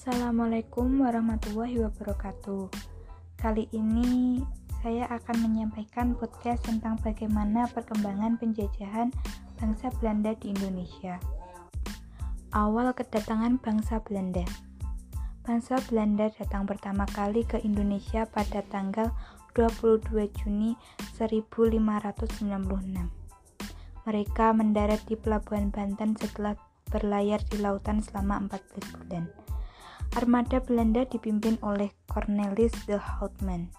Assalamualaikum warahmatullahi wabarakatuh. Kali ini saya akan menyampaikan podcast tentang bagaimana perkembangan penjajahan bangsa Belanda di Indonesia. Awal kedatangan bangsa Belanda. Bangsa Belanda datang pertama kali ke Indonesia pada tanggal 22 Juni 1596. Mereka mendarat di Pelabuhan Banten setelah berlayar di lautan selama 14 bulan. Armada Belanda dipimpin oleh Cornelis de Houtman.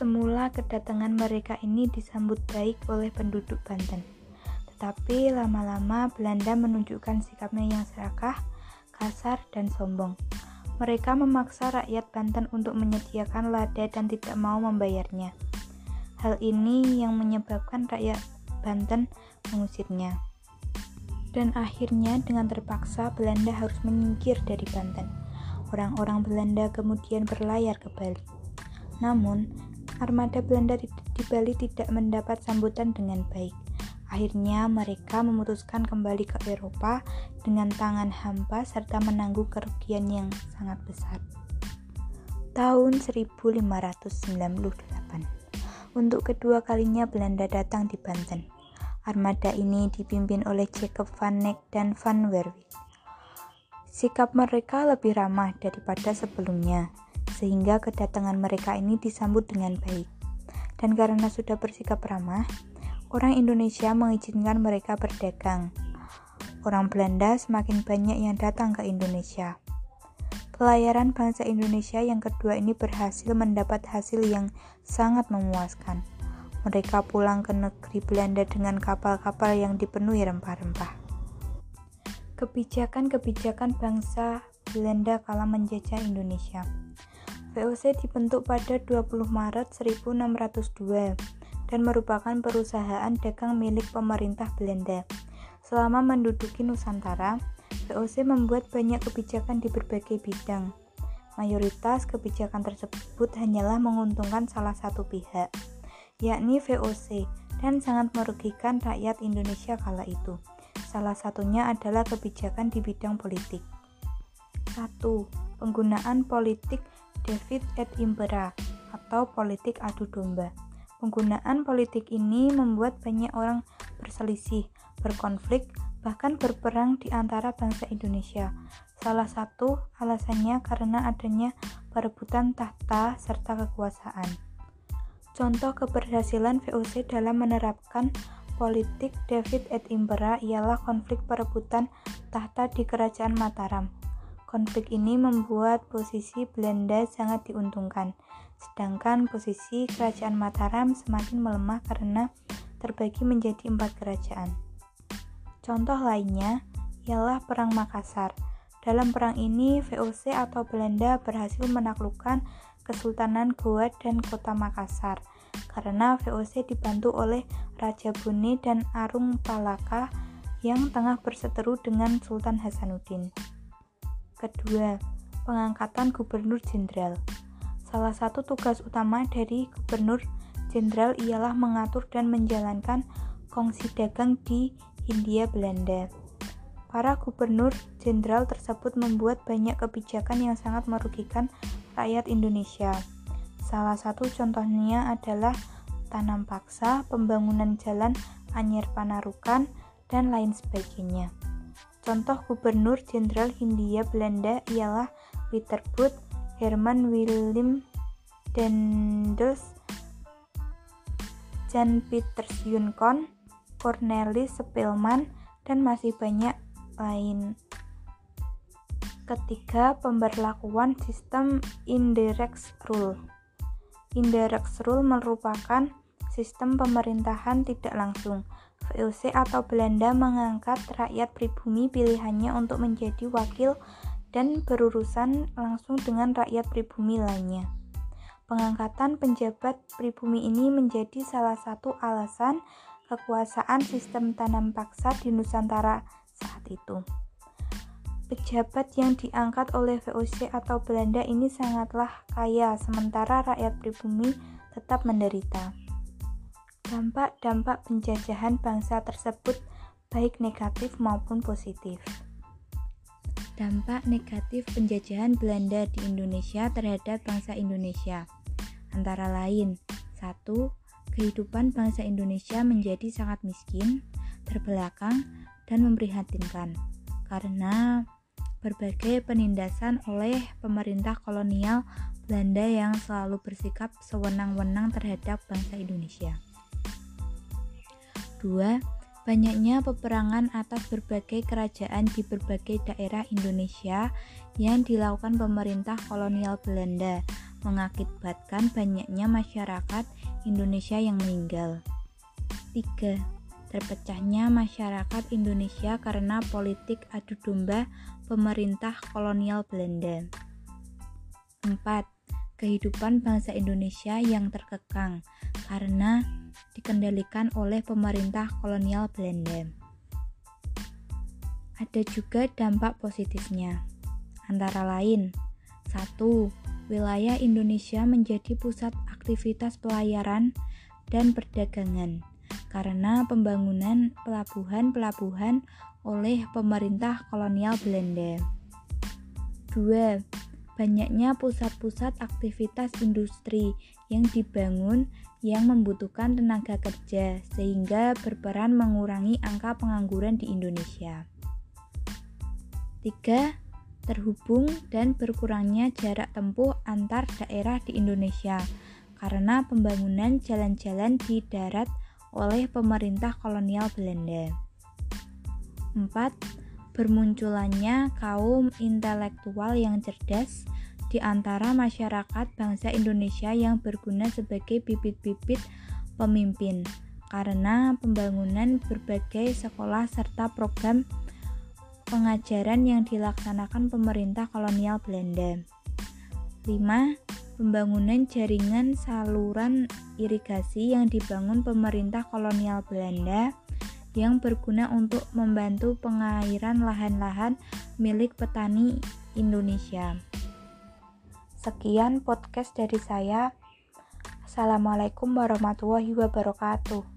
Semula kedatangan mereka ini disambut baik oleh penduduk Banten. Tetapi lama-lama Belanda menunjukkan sikapnya yang serakah, kasar, dan sombong. Mereka memaksa rakyat Banten untuk menyediakan lada dan tidak mau membayarnya. Hal ini yang menyebabkan rakyat Banten mengusirnya dan akhirnya dengan terpaksa Belanda harus menyingkir dari Banten. Orang-orang Belanda kemudian berlayar ke Bali. Namun, armada Belanda di, Bali tidak mendapat sambutan dengan baik. Akhirnya mereka memutuskan kembali ke Eropa dengan tangan hampa serta menanggung kerugian yang sangat besar. Tahun 1598 Untuk kedua kalinya Belanda datang di Banten. Armada ini dipimpin oleh Jacob van Neck dan van Werwijk. Sikap mereka lebih ramah daripada sebelumnya, sehingga kedatangan mereka ini disambut dengan baik. Dan karena sudah bersikap ramah, orang Indonesia mengizinkan mereka berdagang. Orang Belanda semakin banyak yang datang ke Indonesia. Pelayaran bangsa Indonesia yang kedua ini berhasil mendapat hasil yang sangat memuaskan mereka pulang ke negeri Belanda dengan kapal-kapal yang dipenuhi rempah-rempah. Kebijakan-kebijakan bangsa Belanda kala menjajah Indonesia. VOC dibentuk pada 20 Maret 1602 dan merupakan perusahaan dagang milik pemerintah Belanda. Selama menduduki Nusantara, VOC membuat banyak kebijakan di berbagai bidang. Mayoritas kebijakan tersebut hanyalah menguntungkan salah satu pihak yakni VOC, dan sangat merugikan rakyat Indonesia kala itu. Salah satunya adalah kebijakan di bidang politik. 1. Penggunaan politik David et Impera atau politik adu domba. Penggunaan politik ini membuat banyak orang berselisih, berkonflik, bahkan berperang di antara bangsa Indonesia. Salah satu alasannya karena adanya perebutan tahta serta kekuasaan. Contoh keberhasilan VOC dalam menerapkan politik David et ialah konflik perebutan tahta di Kerajaan Mataram. Konflik ini membuat posisi Belanda sangat diuntungkan, sedangkan posisi Kerajaan Mataram semakin melemah karena terbagi menjadi empat kerajaan. Contoh lainnya ialah Perang Makassar. Dalam perang ini, VOC atau Belanda berhasil menaklukkan Kesultanan Goa dan Kota Makassar karena VOC dibantu oleh Raja Bone dan Arung Palaka yang tengah berseteru dengan Sultan Hasanuddin. Kedua, pengangkatan gubernur jenderal. Salah satu tugas utama dari gubernur jenderal ialah mengatur dan menjalankan kongsi dagang di Hindia Belanda. Para gubernur jenderal tersebut membuat banyak kebijakan yang sangat merugikan rakyat Indonesia. Salah satu contohnya adalah tanam paksa, pembangunan jalan Anyer Panarukan, dan lain sebagainya. Contoh Gubernur Jenderal Hindia Belanda ialah Witterbund, Herman Willem Dendels, Jan Pieters Yunkon, Cornelis Spelman, dan masih banyak lain. Ketiga, pemberlakuan sistem indirect rule. Indirect rule merupakan sistem pemerintahan tidak langsung. VOC atau Belanda mengangkat rakyat pribumi pilihannya untuk menjadi wakil dan berurusan langsung dengan rakyat pribumi lainnya. Pengangkatan penjabat pribumi ini menjadi salah satu alasan kekuasaan sistem tanam paksa di Nusantara saat itu. Pejabat yang diangkat oleh VOC atau Belanda ini sangatlah kaya, sementara rakyat pribumi tetap menderita. Dampak-dampak penjajahan bangsa tersebut baik negatif maupun positif. Dampak negatif penjajahan Belanda di Indonesia terhadap bangsa Indonesia antara lain 1. Kehidupan bangsa Indonesia menjadi sangat miskin, terbelakang, dan memprihatinkan karena berbagai penindasan oleh pemerintah kolonial Belanda yang selalu bersikap sewenang-wenang terhadap bangsa Indonesia. 2 Banyaknya peperangan atas berbagai kerajaan di berbagai daerah Indonesia yang dilakukan pemerintah kolonial Belanda mengakibatkan banyaknya masyarakat Indonesia yang meninggal. 3. Terpecahnya masyarakat Indonesia karena politik adu domba pemerintah kolonial Belanda. 4. Kehidupan bangsa Indonesia yang terkekang karena dikendalikan oleh pemerintah kolonial Belanda. Ada juga dampak positifnya, antara lain 1. Wilayah Indonesia menjadi pusat aktivitas pelayaran dan perdagangan karena pembangunan pelabuhan-pelabuhan oleh pemerintah kolonial Belanda. 2. Banyaknya pusat-pusat aktivitas industri yang dibangun yang membutuhkan tenaga kerja sehingga berperan mengurangi angka pengangguran di Indonesia. 3. Terhubung dan berkurangnya jarak tempuh antar daerah di Indonesia karena pembangunan jalan-jalan di darat oleh pemerintah kolonial Belanda. 4. Bermunculannya kaum intelektual yang cerdas di antara masyarakat bangsa Indonesia yang berguna sebagai bibit-bibit pemimpin karena pembangunan berbagai sekolah serta program pengajaran yang dilaksanakan pemerintah kolonial Belanda. 5. Pembangunan jaringan saluran irigasi yang dibangun pemerintah kolonial Belanda yang berguna untuk membantu pengairan lahan-lahan milik petani Indonesia. Sekian podcast dari saya. Assalamualaikum warahmatullahi wabarakatuh.